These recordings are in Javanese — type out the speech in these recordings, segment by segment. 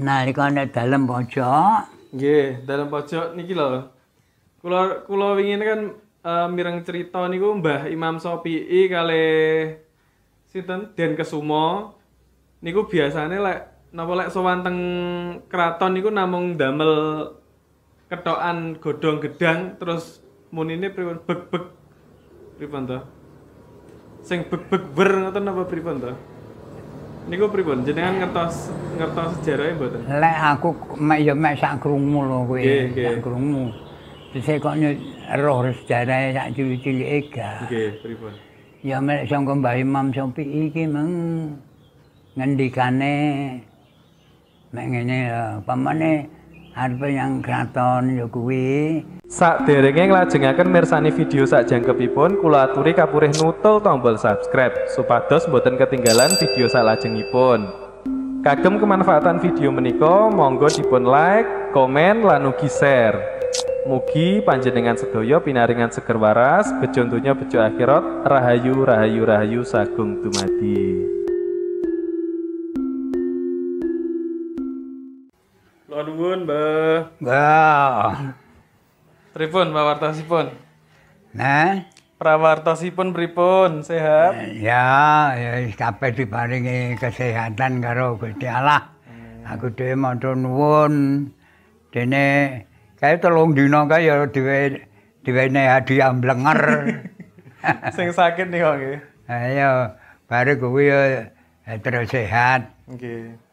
nalikane dalem pojok Nggih, dalam pojok niki lho. Kula kula wingi kan eh, mireng cerita niku Mbah Imam Sopi'i kali sinten Den Kesumo niku biasane lek napa lek sowan teng kraton niku namung damel ketokan godhong gedang terus munine pripun beg-beg pripun to? Sing beg-beg ber ngoten napa pripun to? Niku pripun? Jenengan ngertos ngertos sejarahnya mboten? lek aku mek ya mek sak krungu lho kowe sak krungu Terus kok roh sejarah sak cilik-cilik gak Nggih, pripun? ya mek sangka Mbah Imam Sopi iki meng ngendikane mek ngene lho pamane arepe yang kraton ya kuwi Sak derenge nglajengaken mirsani video sak jangkepipun kula aturi kapurih nutul tombol subscribe supados boten ketinggalan video salajengipun. Kagem kemanfaatan video menika monggo dipun like, komen lan ugi share. Mugi panjenengan sedaya pinaringan seger waras, bejo bejo akhirat, rahayu rahayu rahayu sagung dumadi. Kula nuwun, Mbah. enggak Pripun pawartosipun? nah Prawartosipun pripun? Sehat? Ya, ya kabeh diparingi kesehatan karo Gusti Allah. Aku dhewe matur nuwun. Dene kae telung dina kae ya diwe diwene hadiah mblenger. Sing sakit nih kok nggih. Ayo, bare kuwi ya terus sehat. Nggih. Pas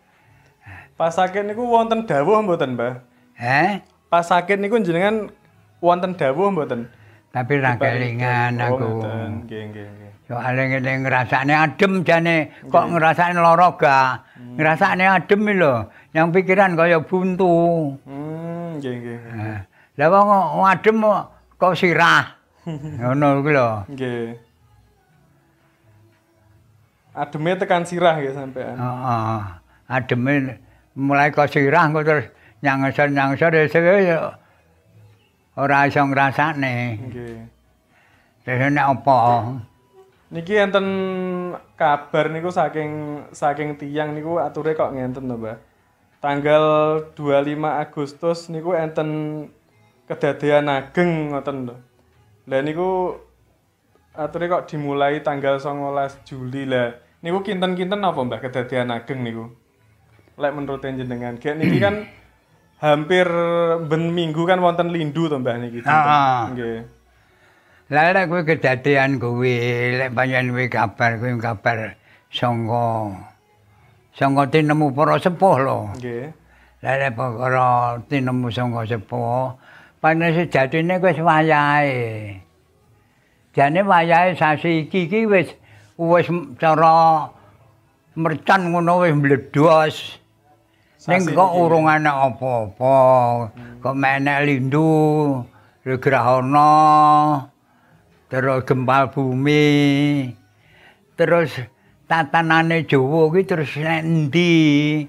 sakit niku wonten dawuh mboten, Mbah? Eh, Pas sakit niku jenengan wonten dawuh mboten? tapi ra kelingan Oh, aku. ngoten. Nggih, nggih, nggih. Soale ngene ngrasane adem jane, kok ngrasane lara ga. Ngrasane adem iki lho, yang pikiran kaya buntu. Hmm, nggih, nggih. Lah wong adem kok sirah. Ngono kuwi lho. Nggih. Ademe tekan sirah nggih sampean. Heeh. Ademe mulai kok sirah kok terus nyangsor-nyangsor ya ora iso ngrasane. Nggih. Terus nek apa? Niki enten kabar niku saking saking tiyang niku ature kok ngenten to, Mbah. Tanggal 25 Agustus niku enten kedadean ageng ngoten lho. Lah niku ature kok dimulai tanggal 19 Juli lah. Niku kinten-kinten apa Mbah kedadean ageng niku? Lek menurut jenengan, kayak niki kan hampir ben minggu kan wonten lindu to Mbah niki. Heeh. Nggih. Lah lek kuwi kedadian kuwi, lek panjenengan kuwi kabar kuwi kabar sangka sangka tinemu para sepuh lho. Nggih. Lah lek perkara tinemu sangka sepuh, panjenengan sejatine wis wayahe. Jane wayahe sasi iki iki wis wis cara mercan ngono wis mbledos. Ning kok urung ana apa-apa. Kok menek lindu, grahana, terus gempal bumi. Terus tatanane Jawa kuwi terus nek endi?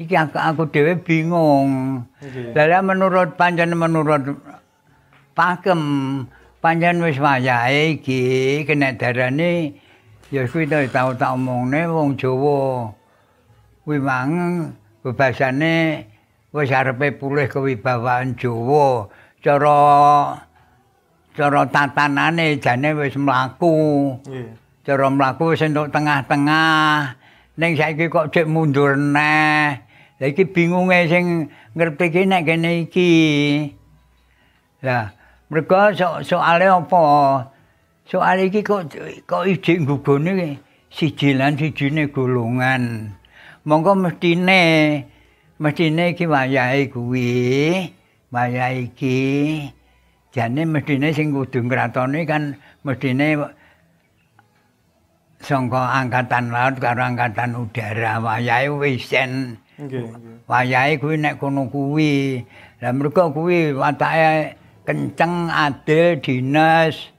Iki aku, aku dhewe bingung. Lah lek menurut panjenengan menurut pakem panjenengan wis wayahe iki kena darane ya kuwi tau tak omongne wong Jawa. Kuwi mang bebasane wis arepe pulih kewibawaan Jawa. Cara cara tatanane jane wis mlaku. Cara mlaku wis entuk tengah-tengah. Ning saiki kok cek mundur neh. Lah iki bingunge sing ngerti iki nek kene iki. Lah, mergo so, soale apa? Soal iki kok kok ijik nggugone siji lan sijine golongan. Monggo mestine mestine iki wayahe kuwi, wayahe iki jane mestine sing kudu ngratone kan mestine sangka angkatan laut karo angkatan udara wayahe wisen. Nggih. Wayahe kuwi nek kono kuwi. Lah mergo kuwi watake kenceng, adil, dinas.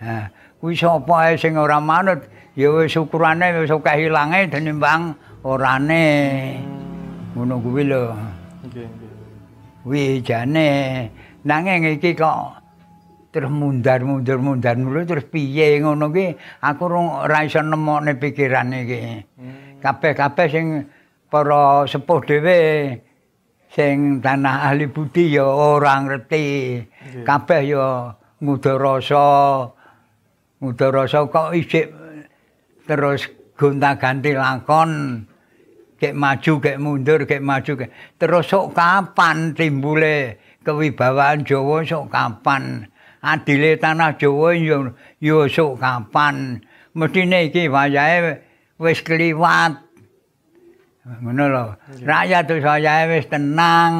Nah, kuwi sapa sing ora manut ya wis ukurane wis akeh ilange tinimbang orane. Ngono kuwi lho. Nggih, nggih. Kuwi jane nanging iki kok terus mundar mundur mundar mulu terus piye ngono ki aku ora iso nemokne pikiran iki. Hmm. Kabeh-kabeh sing para sepuh dhewe sing tanah ahli budi ya ora ngerti. Kabeh ya ngudarasa. Ngudarasa kok isik terus gonta-ganti lakon. Kek maju, kek mundur, kek maju, kek. Terus sok kapan timbule kewibawaan Jawa sok kapan? Adile tanah Jawa ya ya sok kapan? Mestine iki wayahe wis kliwat. Ngono lho. Rakyat saya wis tenang.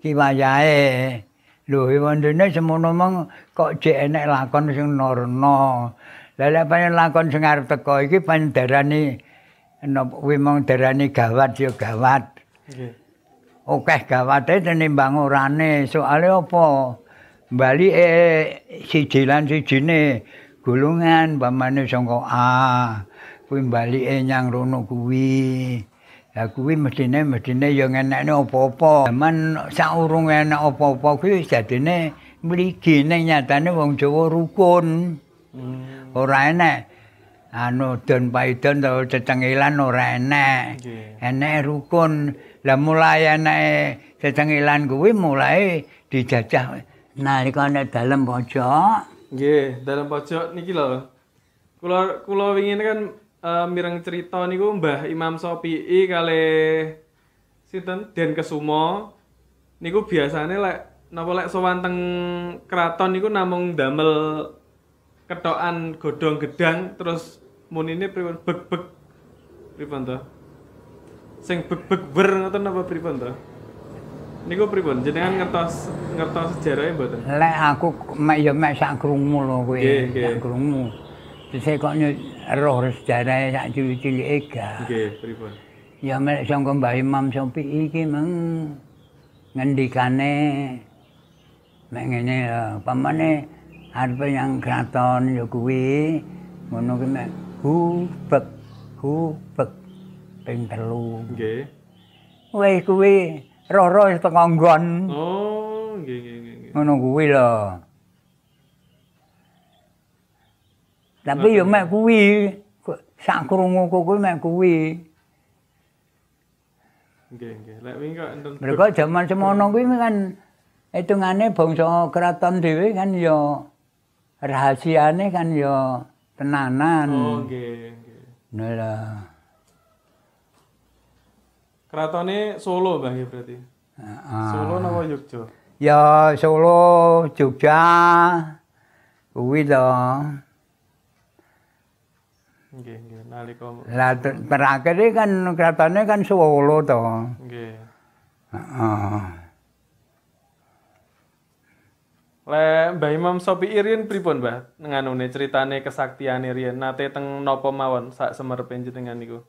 Ki wayahe. Lho wondene semono mong kok jek enek lakon sing norno. Lah lek lakon sing arep teko iki pandarani napa kuwi mong darani gawat ya gawat. Nggih. Okeh gawate tenimbang orane. Soale apa? Bali eh siji lan sijine gulungan pamane sangka A. Kuwi balike nyang rono kuwi. Lah kuwi mestine mestine ya ngenekne apa-apa. Zaman saurung enek apa-apa kuwi jadine mligi ning nyatane wong Jawa rukun. Hmm. Ora enek anu don paidon to cecengilan ora enek. Enek rukun. Lah mulai enek cecengilan kuwi mulai dijajah nalika nek dalem pojok. Nggih, dalem pojok niki lho. Kula kula wingi kan uh, mireng cerita niku Mbah Imam Sopi'i kali sinten Den Kesumo niku biasane lek napa lek sowan teng kraton niku namung damel ketokan godhong gedang terus munine pripun beg-beg pripun to? Sing beg-beg wer ngoten napa pripun to? Niku pripun? Jenengan ngertos ngertos sejarahnya mboten? Lek aku mek ya mek sak krungu lho kowe. Sak krungu. Dise kok roh sejarah sak cilik-cilike ga. Nggih, pripun? Ya mek sangka Mbah Imam Sopi iki meng ngendikane mek ngene pamane arep yang kraton ya kuwi ngono ki mek hubek hubek ping telu. Nggih. Wis kuwi roh-roh teko nggon oh nggih nggih nggih ngono kuwi lho. Tapi yo mek kuwi? Sak krungu kuwi mek kuwi? Nggih nggih. Lek wingi kok enten mergo jaman semono kuwi kan hitungane bangsa keraton dhewe kan yo rahasiane kan yo tenanan. Oh, nggih, nggih. Nah, Keratone Solo, Mbah ya berarti. Heeh. Solo napa Yogya? Ya Solo, Jogja. Kuwi to. Nggih, nggih. Nalika Lah terakhir kan keratone kan Solo to. Nggih. Heeh. Le Mbah Imam Sopi Irin pripun, Mbah? Nganune ceritane kesaktiane riyen nate teng napa mawon sak semerepe jenengan niku?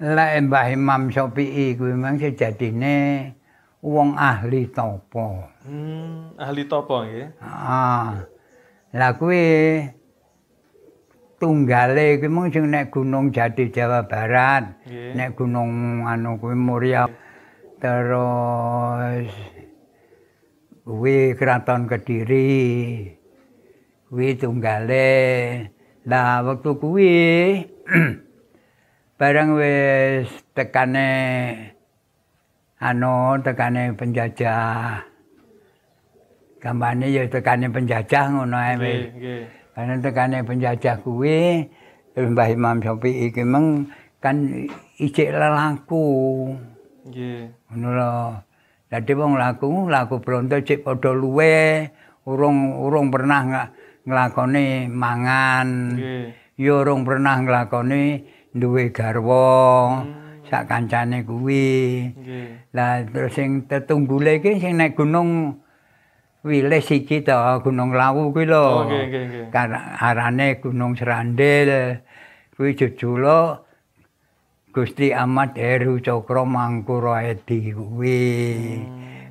Le Mbah Imam Sopi kuwi memang sejatine wong ahli topo. Hmm, ahli topo nggih. Ah. Lah kuwi tunggale kuwi mung sing nek Gunung Jati Jawa Barat. Nggih. Nek Gunung anu kuwi Muria. Terus kuwi Kraton Kediri. Kuwi tunggale. Lah waktu kuwi bareng wis tekane anu tekane penjajah. Gambane ya tekane penjajah ngono ae wis. Nggih, nggih. Tekane penjajah kuwi Mbah Imam Syafi'i iki meng kan ijik lelaku. Nggih. Ngono. Dadi wong laku, laku bronto cek padha luwe, urung urung pernah nggak nglakoni mangan. Nggih. Ya urung pernah nglakoni duwe garwa. Sak kancane kuwi. Nggih. Lah terus sing tetunggule iki sing nek gunung Wilis iki to, Gunung Lawu kuwi lho. Oh, nggih, nggih, nggih. Kan arane Gunung Serandil. Kuwi jejuluk Gusti Ahmad Heru Cokro Mangkura Edi kuwi.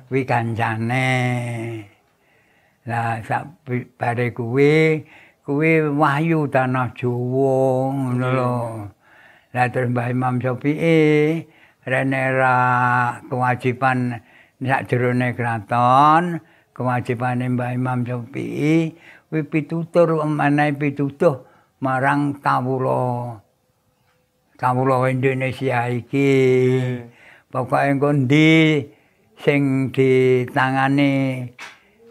Kuwi kancane. Lah sak bare kuwi kuwi wahyu tanah Jawa ngono lho. Lah terus Mbah Imam Syafi'i rene ra kewajiban sak jerone kraton, kewajibane Mbah Imam Syafi'i kuwi pitutur menehi pitutuh marang kawula kawula Indonesia iki. Nggih. Pokoke engko ndi sing ditangani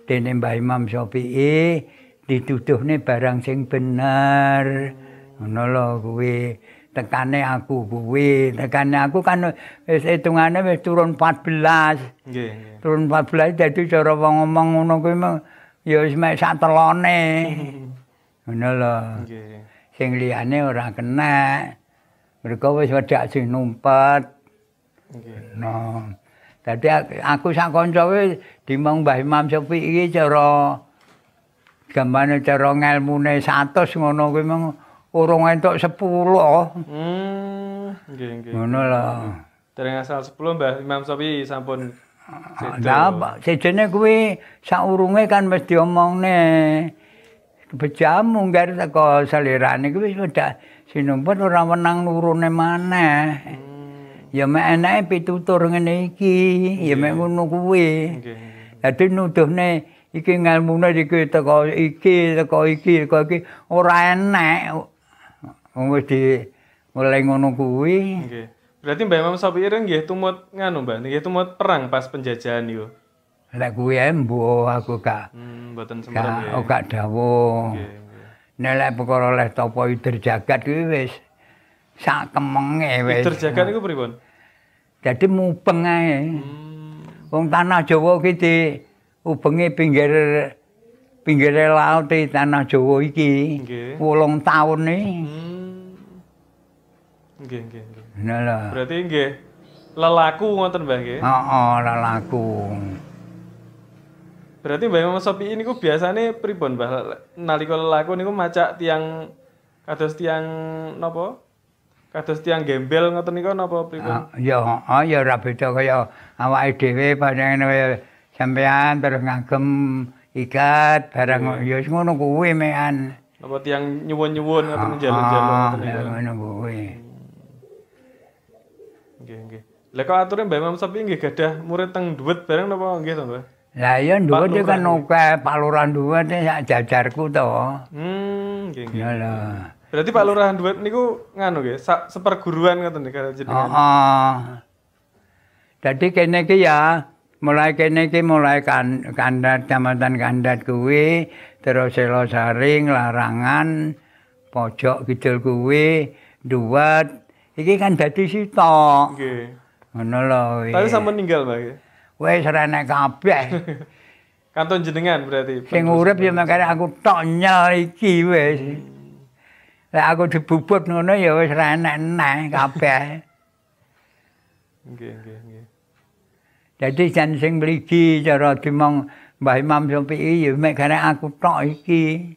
dene Mbah Imam Syafi'i dituduhne barang sing bener. Ngono lho kuwi tekane aku kuwi, tekane aku kan wis hitungane wis turun 14. Nggih. Turun 14 dadi cara wong ngomong ngono kuwi ya wis mek sak telone. Ngono lho. Nggih. Sing liyane ora kena. Mereka wis wedak sing numpet. Nggih. No. Dadi ak- aku sak kanca wis dimong Mbah Imam Syafi'i iki cara gambane cara ngelmune 100 ngono kuwi mung urung entuk 10. Hmm, nggih, nggih. Ngono lho. Dereng asal 10 Mbah Imam Syafi'i sampun sedo. Lah sejene kuwi saurunge kan mesti diomongne. Bejam munggar teko selirane kuwi wis wedak sinumpet ora menang nurune maneh. Hmm, Ya mek enake pitutur ngene iki, ya mek ngono kuwi. nggih. Dadi nuduhne iki ngelmune iki teko iki, teko iki, teko iki ora enek. Wong wis di mulai ngono kuwi. Nggih. Berarti Mbah Imam ini nggih tumut nganu Mbah, nggih tumut perang pas penjajahan niku. Lek kuwi ae mbuh aku gak Hmm, mboten sembarang gak nggih. gak dawuh. Nggih, lek perkara leh tapa idir jagat kuwi wis sak kemenge wis. Ider jagat niku pripun? Dadi mubeng ae. Hmm, Wong tanah Jawa iki di ubenge pinggir pinggir laut di tanah Jawa iki. Nggih. 8 taun iki. Hmm. Nggih, nggih, nggih. Nah. Berarti nggih lelaku ngoten Mbah nggih. Heeh, laku. Berarti Mbah Imam Syafi'i niku biasane pripun Mbah? Nalika lelaku niku macak tiang kados tiang napa? Kados tiang gembel ngoten niku napa pripun? Ah, Ya, heeh, ya ora beda kaya awake dhewe panjenengan kaya sampean terus ngagem ikat barang ya wis ngono kuwi. Napa tiang nyuwun-nyuwun ngoten njaluk-njaluk ngoten Ah, ya niku. ngono kuwi. Nggih, nggih. Lah kok Mbah Imam Syafi'i nggih gadah murid teng dhuwit bareng napa nggih to, Mbah? Lah ya dhuwit iki kan Lurah. akeh Pak Lurah dhuwit sak jajarku to. Hmm, nggih, nggih. Ya lho. Berarti Pak Lurahan dhuwit niku nganu nggih, sa- seperguruan ngoten nggih jenengan. Heeh. Dadi kene iki ya mulai kene iki mulai kan kandat kecamatan kandat kuwi terus Selosaring larangan pojok kidul kuwi duwet iki kan dadi sitok Nggih. ngono lho Tapi sampun ninggal, Mbah. Wis renek kabeh Kanton jenengan berarti. sing urip ya makane aku tok nyel iki wis Lek aku dibubut ngono ya wis renek neh kabeh Nggih, nggih, nggih. Jadi jan sing mligi cara dimong Mbah Imam Syafi'i ya mek karek aku tok iki.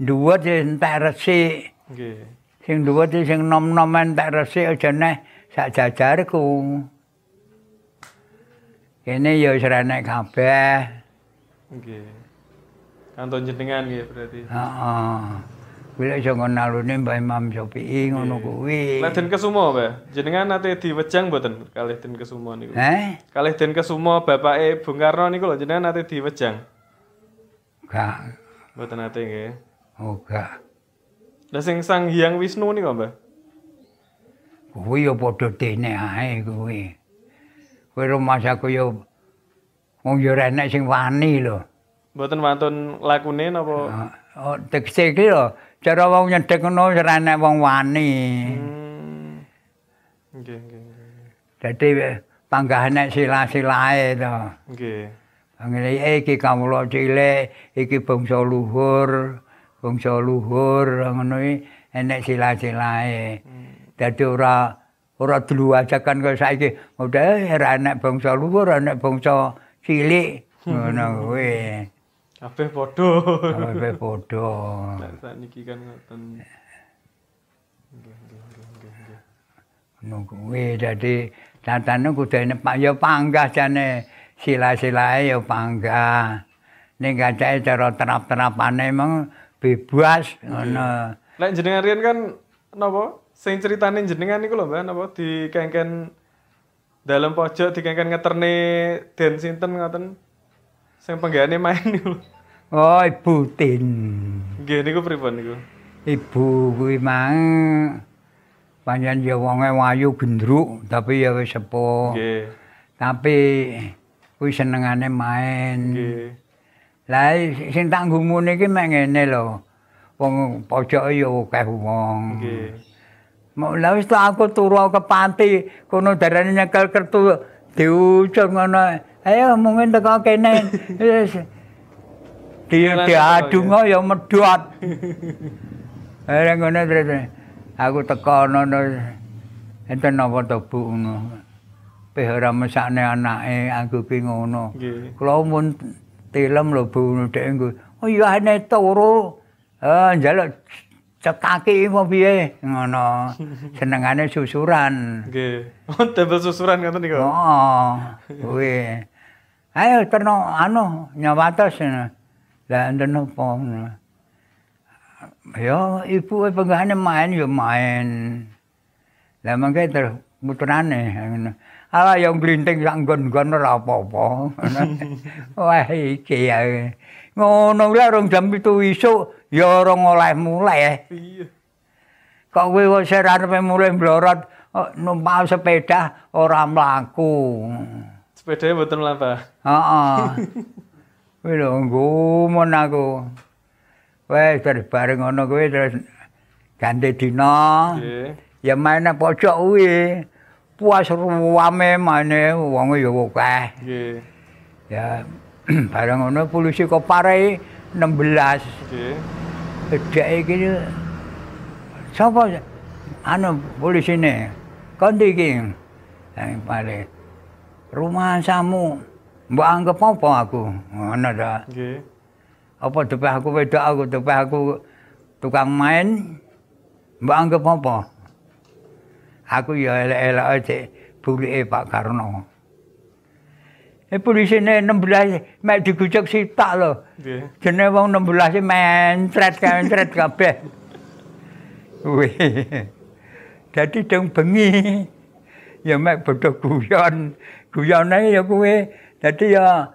Dhuwut ya entek resik. Nggih. Sing dhuwut iki sing nom-nom entek resik aja neh sak jajarku. Kene ya wis renek kabeh. Nggih. Kanton jenengan nggih berarti. Heeh. Lek iso nalune Mbah Imam Syafi'i ngono kuwi. Lek Den Kesumo, Mbah. Jenengan nate diwejang mboten kalih Den Kesumo niku? Eh? Kalih Den Kesumo bapake Bung Karno niku lho jenengan nate diwejang. Gak. Mboten nate nggih. Oh, gak. Lah sing Sang Hyang Wisnu niku, Mbah. Kuwi ya padha dene ae kuwi. Rumah saku ya wong ora enek sing wani lho. Mboten wantun lakune napa? Oh, tekste iki lho, cara wong nyedek ngono ora enek wong wani. Hmm. Nggih, nggih, nggih. Dadi panggahane sila-silae to. Nggih. Ngene iki kawula cilik, iki bangsa luhur, bangsa luhur ngono iki enek sila-silae. Dadi ora ora dluwajakan kaya saiki. Udah ora enek bangsa luhur, ora enek bangsa cilik. Ngono kuwi. Kabeh padha. Kabeh padha. Sakniki kan ngoten. Nggih, nggih, nggih. Ngono kuwi dadi tatane kudu enek pak ya panggah jane sila-silae ya panggah. Ning kacae cara terap-terapane meng bebas ngono. Lek jenengan riyen kan napa? Sing critane jenengan niku lho, Mbak, napa dikengken dalam pojok dikengken ngeterne den sinten ngoten. Sing penggane main niku. Oh, Ibu Tin. Nggih niku pripun niku? Ibu kuwi mang Panjen ya wonge wayu gendruk tapi ya wis sepuh. Nggih. Tapi kuwi senengane main. Nggih. Lah sing tak ngumune iki mek ngene lho. Wong pojoke ya akeh wong. Nggih. Mau lah wis aku turu ke panti kono darane nyekel kertu diucur ngono. Ayo mungkin teko kene. Wis. Dia Jalan diadung ya medhot. Ayo ngono terus. Aku teko ngono. Enten napa to Bu ngono. Peh ora mesakne anake aku ki ngono. Kula mun tilem lho Bu dhek nggo. Oh iya ane turu. Eh njaluk cekaki apa piye ngono. Senengane susuran. Nggih. Oh, double susuran ngoten niku. Oh, kuwi. Ayo terno anu nyawatos. Lah enten apa. Ya ibu penggane main ya main. Lah mangke terus muterane ngono. Ala yang glinting sak nggon-nggon ora apa-apa. Wah iki ya. Ngono lek rong jam 7 isuk ya ora oleh mulai. Iya. Kok kowe wis arepe mulai mlorot oh, numpak sepeda ora mlaku. Sepedanya mboten mlampah. Heeh. Kuwi lho nggumun aku. Wes bareng ngono kuwi terus ganti dina. Nggih. Ya main nang pojok kuwi. Puas ruame maine wong ya akeh. Nggih. Ya bareng ngono polisi kok parai 16. Nggih. Gedhe iki sapa anu polisine kondi iki yang paling rumah samu mbok anggap apa aku ngono ta Nggih. apa depeh aku wedok aku depeh aku tukang main mbok anggap apa aku ya elek-elek aja bulike Pak Karno Eh polisine 16 mek digucek sitak lho. Nggih. Jenenge wong 16 e mencret mencret kabeh. Wih. Dadi dong bengi. Ya mek bodho guyon. Guyone ya kuwi. Dadi ya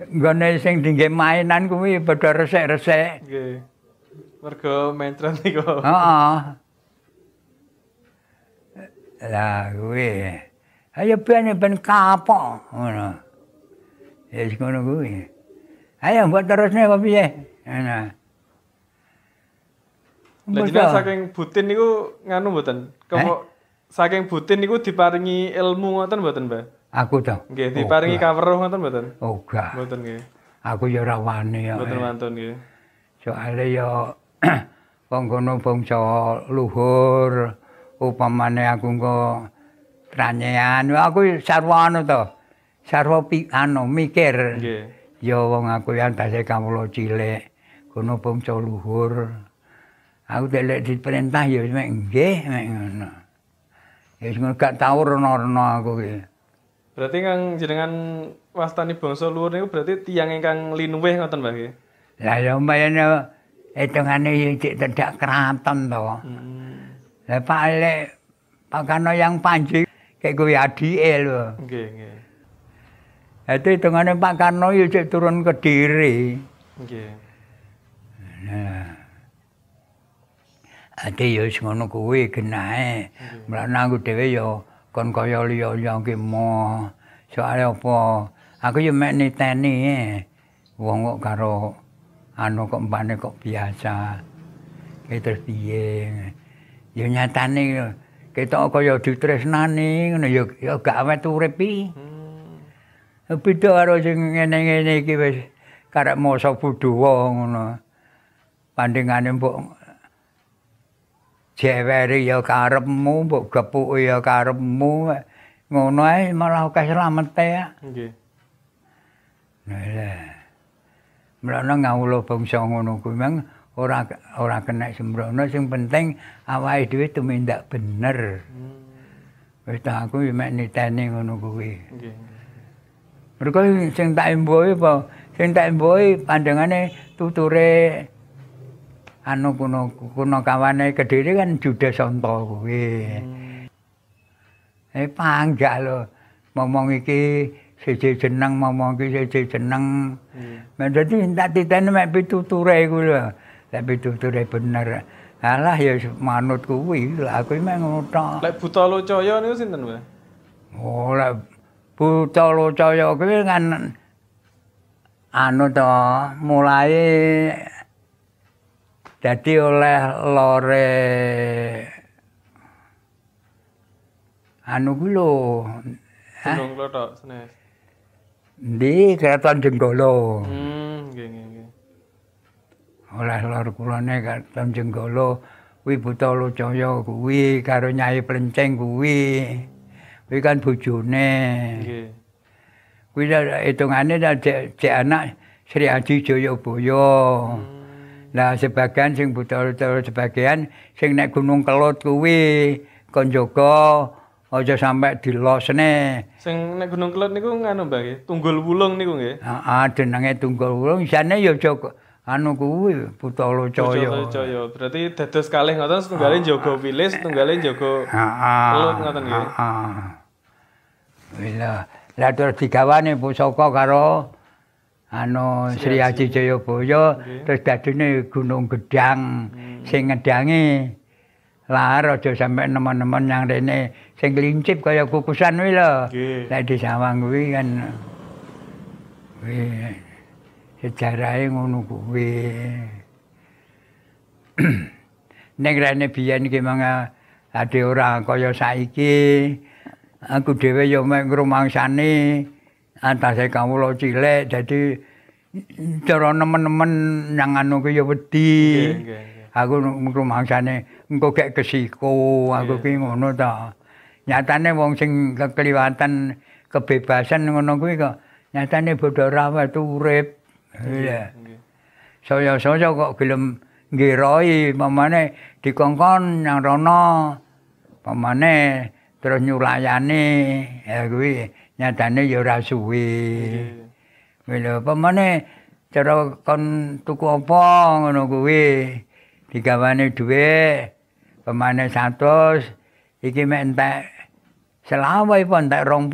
nggone sing dingge mainan kuwi padha resek-resek. Nggih. Mergo mentret niku. Heeh. Lah kuwi. Ayo ben ben kapok ngono. Ya wis ngono kuwi. Ayo mbok terusne apa piye? Lah jenengan saking butin niku nganu mboten? Kok saking butin niku diparingi ilmu ngoten mboten, Mbah? Aku to. Nggih, diparingi kaweruh ngoten mboten? Oh, enggak. Mboten nggih. Aku ya ora wani ya. Mboten mantun nggih. Soale ya wong kono bangsa luhur upamane aku engko tranyean aku sarwa anu to. Sarwa anu mikir. Nggih. Ya wong aku yang tasih kawula cilik kono bangsa luhur. Aku delek diperintah ya mek nggih mek ngono. Ya ngono gak tau rena-rena aku ki. Berarti kang jenengan wastani bangsa luhur niku berarti tiyang ingkang linuwih ngoten, Mbah nggih. Lah ya mbayane hitungane ya cek tedak keraton to. Hmm. Lah Pak Lek Pak Kano yang Panji kayak gue adike lho. Nggih, nggih. Itu hitungane Pak ya cek turun ke diri. Nggih. Nah. Ate ya wis ngono kuwi genahe. Mulane aku dhewe ya kon kaya liya-liya ki mo. Soale apa? Aku ya mek niteni e. Wong kok karo anu kok mbane kok biasa. Ki terus piye? Ya nyatane ketok kaya ditresnani ngono ya ya gak awet urip iki. Hmm. Beda karo sing ngene-ngene iki wis karek masa budhuwa ngono. Bandingane mbok jewere ya karepmu, mbok gepuke ya karepmu. Ngono ae malah akeh slamete ya. Nggih. Lah. Mulane ngawula bangsa ngono kuwi memang ora ora kena sembrono sing penting awake dhewe tumindak bener. Hmm. Wis tak aku mek niteni ngono kuwi. Nggih. Mereka sing tak embohi apa? Sing tak embohi pandangane tuture anu kuno kuno kawane Kediri kan Judes Sonto kuwi. Eh panggak lho. Momong iki siji jeneng, momong iki siji jeneng. Nah, dadi tak titeni mek pituture iku lho. Lek pituture bener. Alah ya manut kuwi lah aku mek ngono tok. Lek Buta Locaya niku sinten, Mbah? Oh, lek buta locaya kuwi kan anu to, mulai dadi oleh lore anu kuwi lho. Gunung Klothok Senes. Ndi Kraton Jenggala. Hmm, nggih nggih nggih. Oleh lor kulone Kraton Jenggala kuwi buta locaya kuwi karo Nyai Plenceng kuwi. Kuwi kan bojone. Nggih. Kuwi hitungane cek cek anak Sri Aji Jayabaya. Lah sebagian sing buta-buta sebagian sing nek Gunung Kelut kuwi kon jaga aja sampe dilosne. Sing nek Gunung Kelut niku nganu Mbah nggih, Tunggul Wulung niku nggih. Heeh, jenenge Tunggal Wulung isane ya jaga anu kuwi Buta Locaya. Locaya. Berarti dados kalih ngoten setunggalin jaga wilis, setunggalin jaga Heeh. Kelut ngoten nggih. Heeh. Lah. Lah terus digawane pusaka karo anu Sri Aji Jayabaya terus dadine Gunung Gedang sing ngedangi lahar aja sampe nemen-nemen yang rene sing klincip kaya kukusan kuwi lho. Nggih. Lah di sawang kuwi kan kuwi sejarahe ngono kuwi. Ning rene biyen iki mangga ade ora kaya saiki. Aku dhewe ya mek ngrumangsani antase kawula cilik dadi cara nemen-nemen nang anu ki ya wedi. Aku ngrumangsane engko gek kesiko, aku ki ngono ta. Nyatane wong sing kekliwatan kebebasan ngono kuwi kok nyatane bodho rawat urip. Iya. Saya-saya kok gelem nggiroi pamane dikongkon nang rono. Pamane terus nyulayani ya kuwi nyatane ya ora suwe. Kuwi lho pamane cara kon tuku apa ngono kuwi digawane dhuwit pamane 100 iki mek entek selawe apa entek 20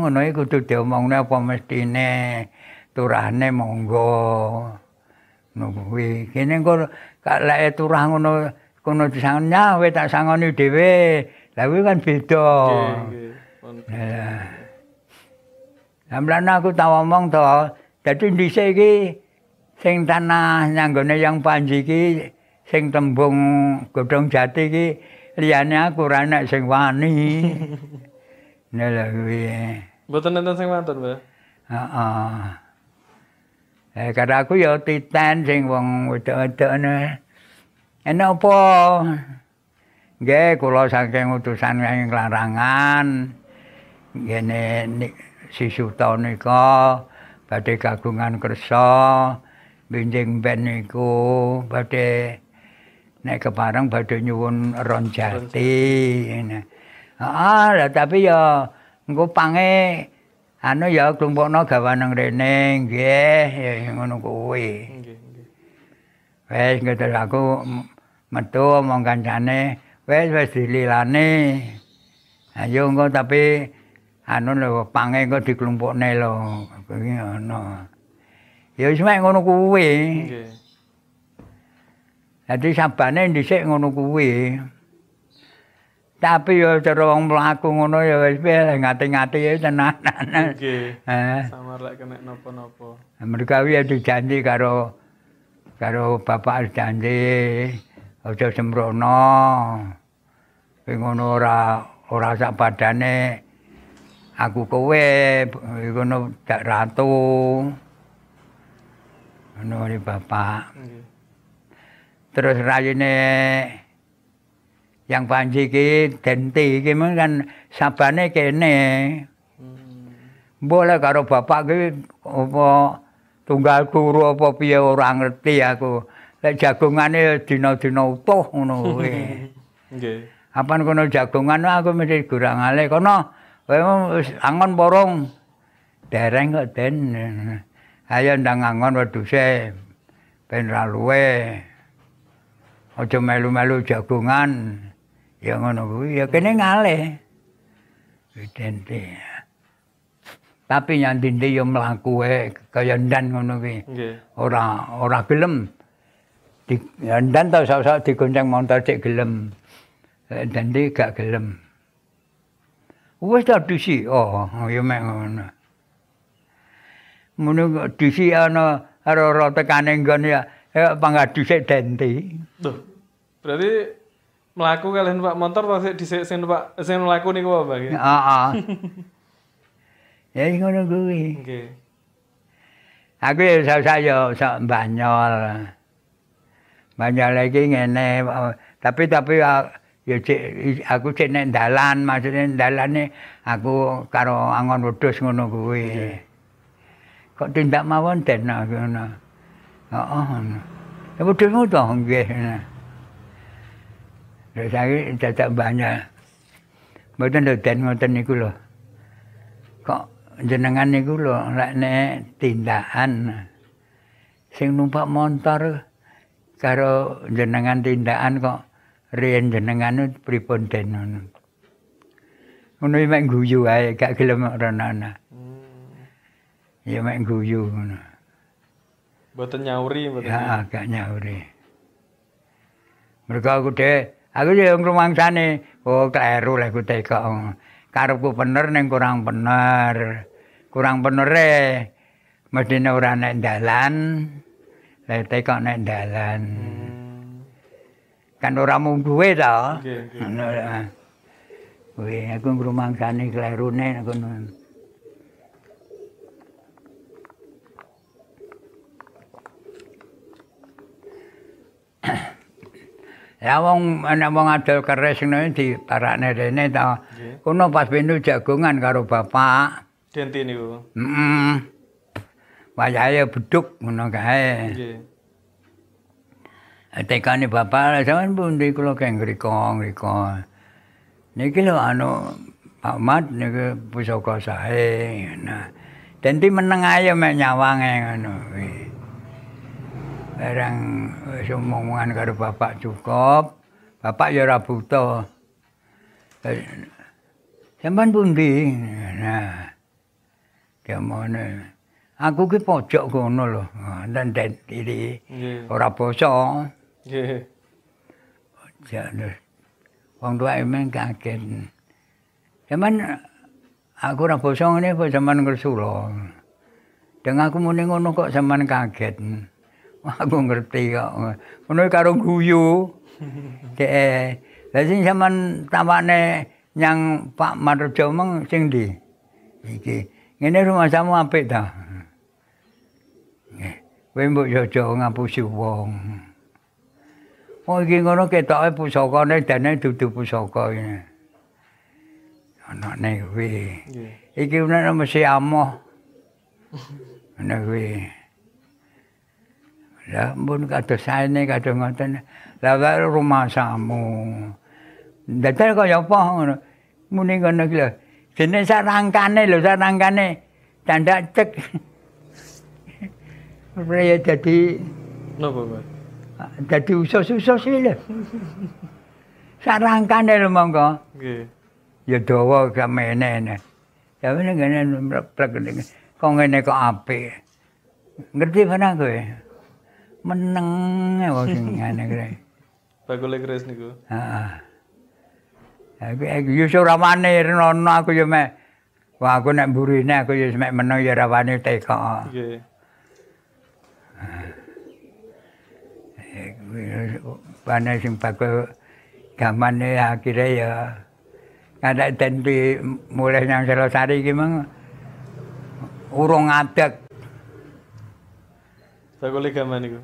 ngono iki kudu diomongne apa mestine turahne monggo ngono kuwi kene engko lek turah ngono kono disangon nyawe tak sangoni dhewe lha kuwi kan beda Nggih, nggih. Amlan aku tau ngomong to, dadi dhisik iki sing tanah nyanggone yang panji iki sing tembung godhong jati iki liyane aku ora enek sing wani. Nah lha kuwi. Mboten enten sing wonten, Mbah. Heeh. Eh karena aku ya titen sing wong wedok-wedok ne. Apa? Nggih, kula saking utusan ing larangan. Ngene si Suta nika badhe kagungan kersa benjing ben niku badhe nek kepareng badhe nyuwun ron jati. Ngene. Ah, tapi ya engko pange anu ya klumpukno gawaneng rene nggih ya ngono kuwi. Nggih, nggih. Wes aku metu omong kancane, wes wis dililane. Ayo engko tapi anu lho pange engko diklumpukne lho. Kuwi ngono. Ya wis mek ngono kuwi. Nggih. Dadi sabane dhisik ngono kuwi. Tapi ya cara wong mlaku ngono ya wis piye ngati-ngati ya tenanan. Nggih. Eh. Samar lek kena napa-napa. Mereka wi ada janji karo karo bapak janji aja sembrono. Kowe ngono ora ora sak padane aku kowe ngono dak ratu. Ngono bapak. Nggih. Terus rayine yang panji ki denti ki kan sabane kene. Hmm. Boleh karo bapak ki apa tunggal turu apa piye ora ngerti aku. Lek jagongane dina-dina utuh ngono kuwi. Nggih. Apan kono jagongan aku mesti gurangale kono. Kowe angon borong. Dereng kok den. Ayo ndang angon wedhuse ben ra luwe. Aja melu-melu jagongan. Ya ngono kuwi ya kene ngalih. Dente. Tapi nyandinde ya mlaku wae kaya ndan ngono kuwi. Nggih. Ora ora gelem. di dan tau sok-sok digonceng motor cek gelem. Dan dia gak gelem. Wes tak disi. Oh, ya mek ngono. Mun disi ana ora tekane nggon ya ya pangadu sik denti. Tuh. Berarti melaku kalian Pak motor atau sik dhisik sing Pak sing melaku niku apa, Pak? Heeh. Ya ngono kuwi. Nggih. Aku ya saya ya sak Banyol. Banyol iki ngene tapi tapi ya cek aku cek nek dalan maksudnya dalane aku karo angon wedhus ngono kuwi. Kok tindak mawon den aku ngono. Heeh ngono. Ya wedhusmu to nggih. Saya dadak banyak. Mboten den ngoten niku lho. Kok jenengan niku lho lek nek tindakan sing numpak motor karo jenengan tindakan kok riyen jenengan pripun den ngono. Ngono mek guyu ae gak gelem rono-rono. Hmm. Ya mek guyu ngono. Mboten nyauri mboten. Ya gak nyauri. Mereka aku aku ya ngrumangsane, oh kleru lek ku teko. Karepku bener ning kurang bener. kurang bener e. Mestine ora nek dalan. Lah teko nek dalan. Kan ora mung duwe to. Wih, aku ngrumangsani klerune ngono. Ya wong ana wong adol keris ngene di parakne rene ta. Kuno pas pintu jagongan karo bapak. Denti niku. Heeh. Wayahe beduk ngono kae. Nggih. Tekane bapak sampean pundi kula keng ngriko ngriko. Niki lho anu Pak Mat niku pusaka sae. Nah, denti meneng ae mek nyawange ngono kuwi. Barang wis omongan karo bapak cukup. Bapak ya ora buta. Sampeyan pundi? Nah, Kemane. Aku ki pojok kono lho. Dan den iki ora basa. Nggih. Jane. Wong tuwa emeng kaget. Cuman aku ora basa ngene kok sampean ngersula. Deng aku muni ngono kok sampean kaget. Aku ngerti kok. Ngono karo guyu. Dek. Lah sing sampean tawane nyang Pak Marjo meng sing ndi? Iki. Ngene rumah samu apik ta. Nggih. Kowe mbok jojo ngapusi wong. Oh iki ngono ketoke pusakane dene dudu pusaka iki. Anane kuwi. Iki ana mesti amoh. Ana kuwi. Lah mun kados saene kados ngoten. Lah rumah samu. Dadak kaya apa ngono. Muni ngono iki lho. Dene sarangkane lho sarangkane candak cek. Raya dadi napa, Pak? Dadi usus-usus iki lho. Sarangkane lho monggo. Nggih. Ya dawa kamene. Ya ngene ngene mleprek ngene. Kok ngene kok apik. Ngerti mana kowe? Meneng wae ngene kuwi. Bagole kres niku. Heeh. Aku aku yo ora wani rono aku yo mek. Wah aku nek mburine aku yo mek meneng yo ora wani teko. Nggih. Bane sing bagus gamane akhire ya ada tentu mulai nang Selosari iki mang urung ngadeg. Bagole gaman niku.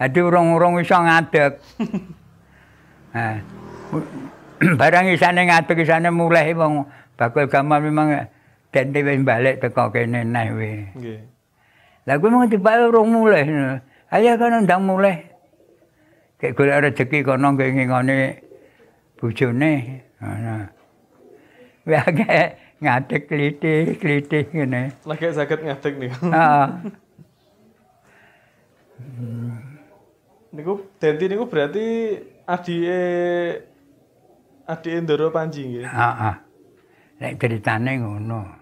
Adi urung-urung iso ngadeg. Nah, barang isane ngadeg isane mulai wong bakul gaman memang dente wis balik teko kene neh we. Nggih. Lah kuwi mung dibalik urung mulai. Ayo kono ndang mulai. Kayak golek rezeki kono ngene bojone. Ngono. Wis akeh ngadeg klithik-klithik ngene. Lagi saged ngadeg niku. Heeh. Niku Denti niku berarti adike adike Ndoro Panji nggih. Heeh. Nek ceritane ngono.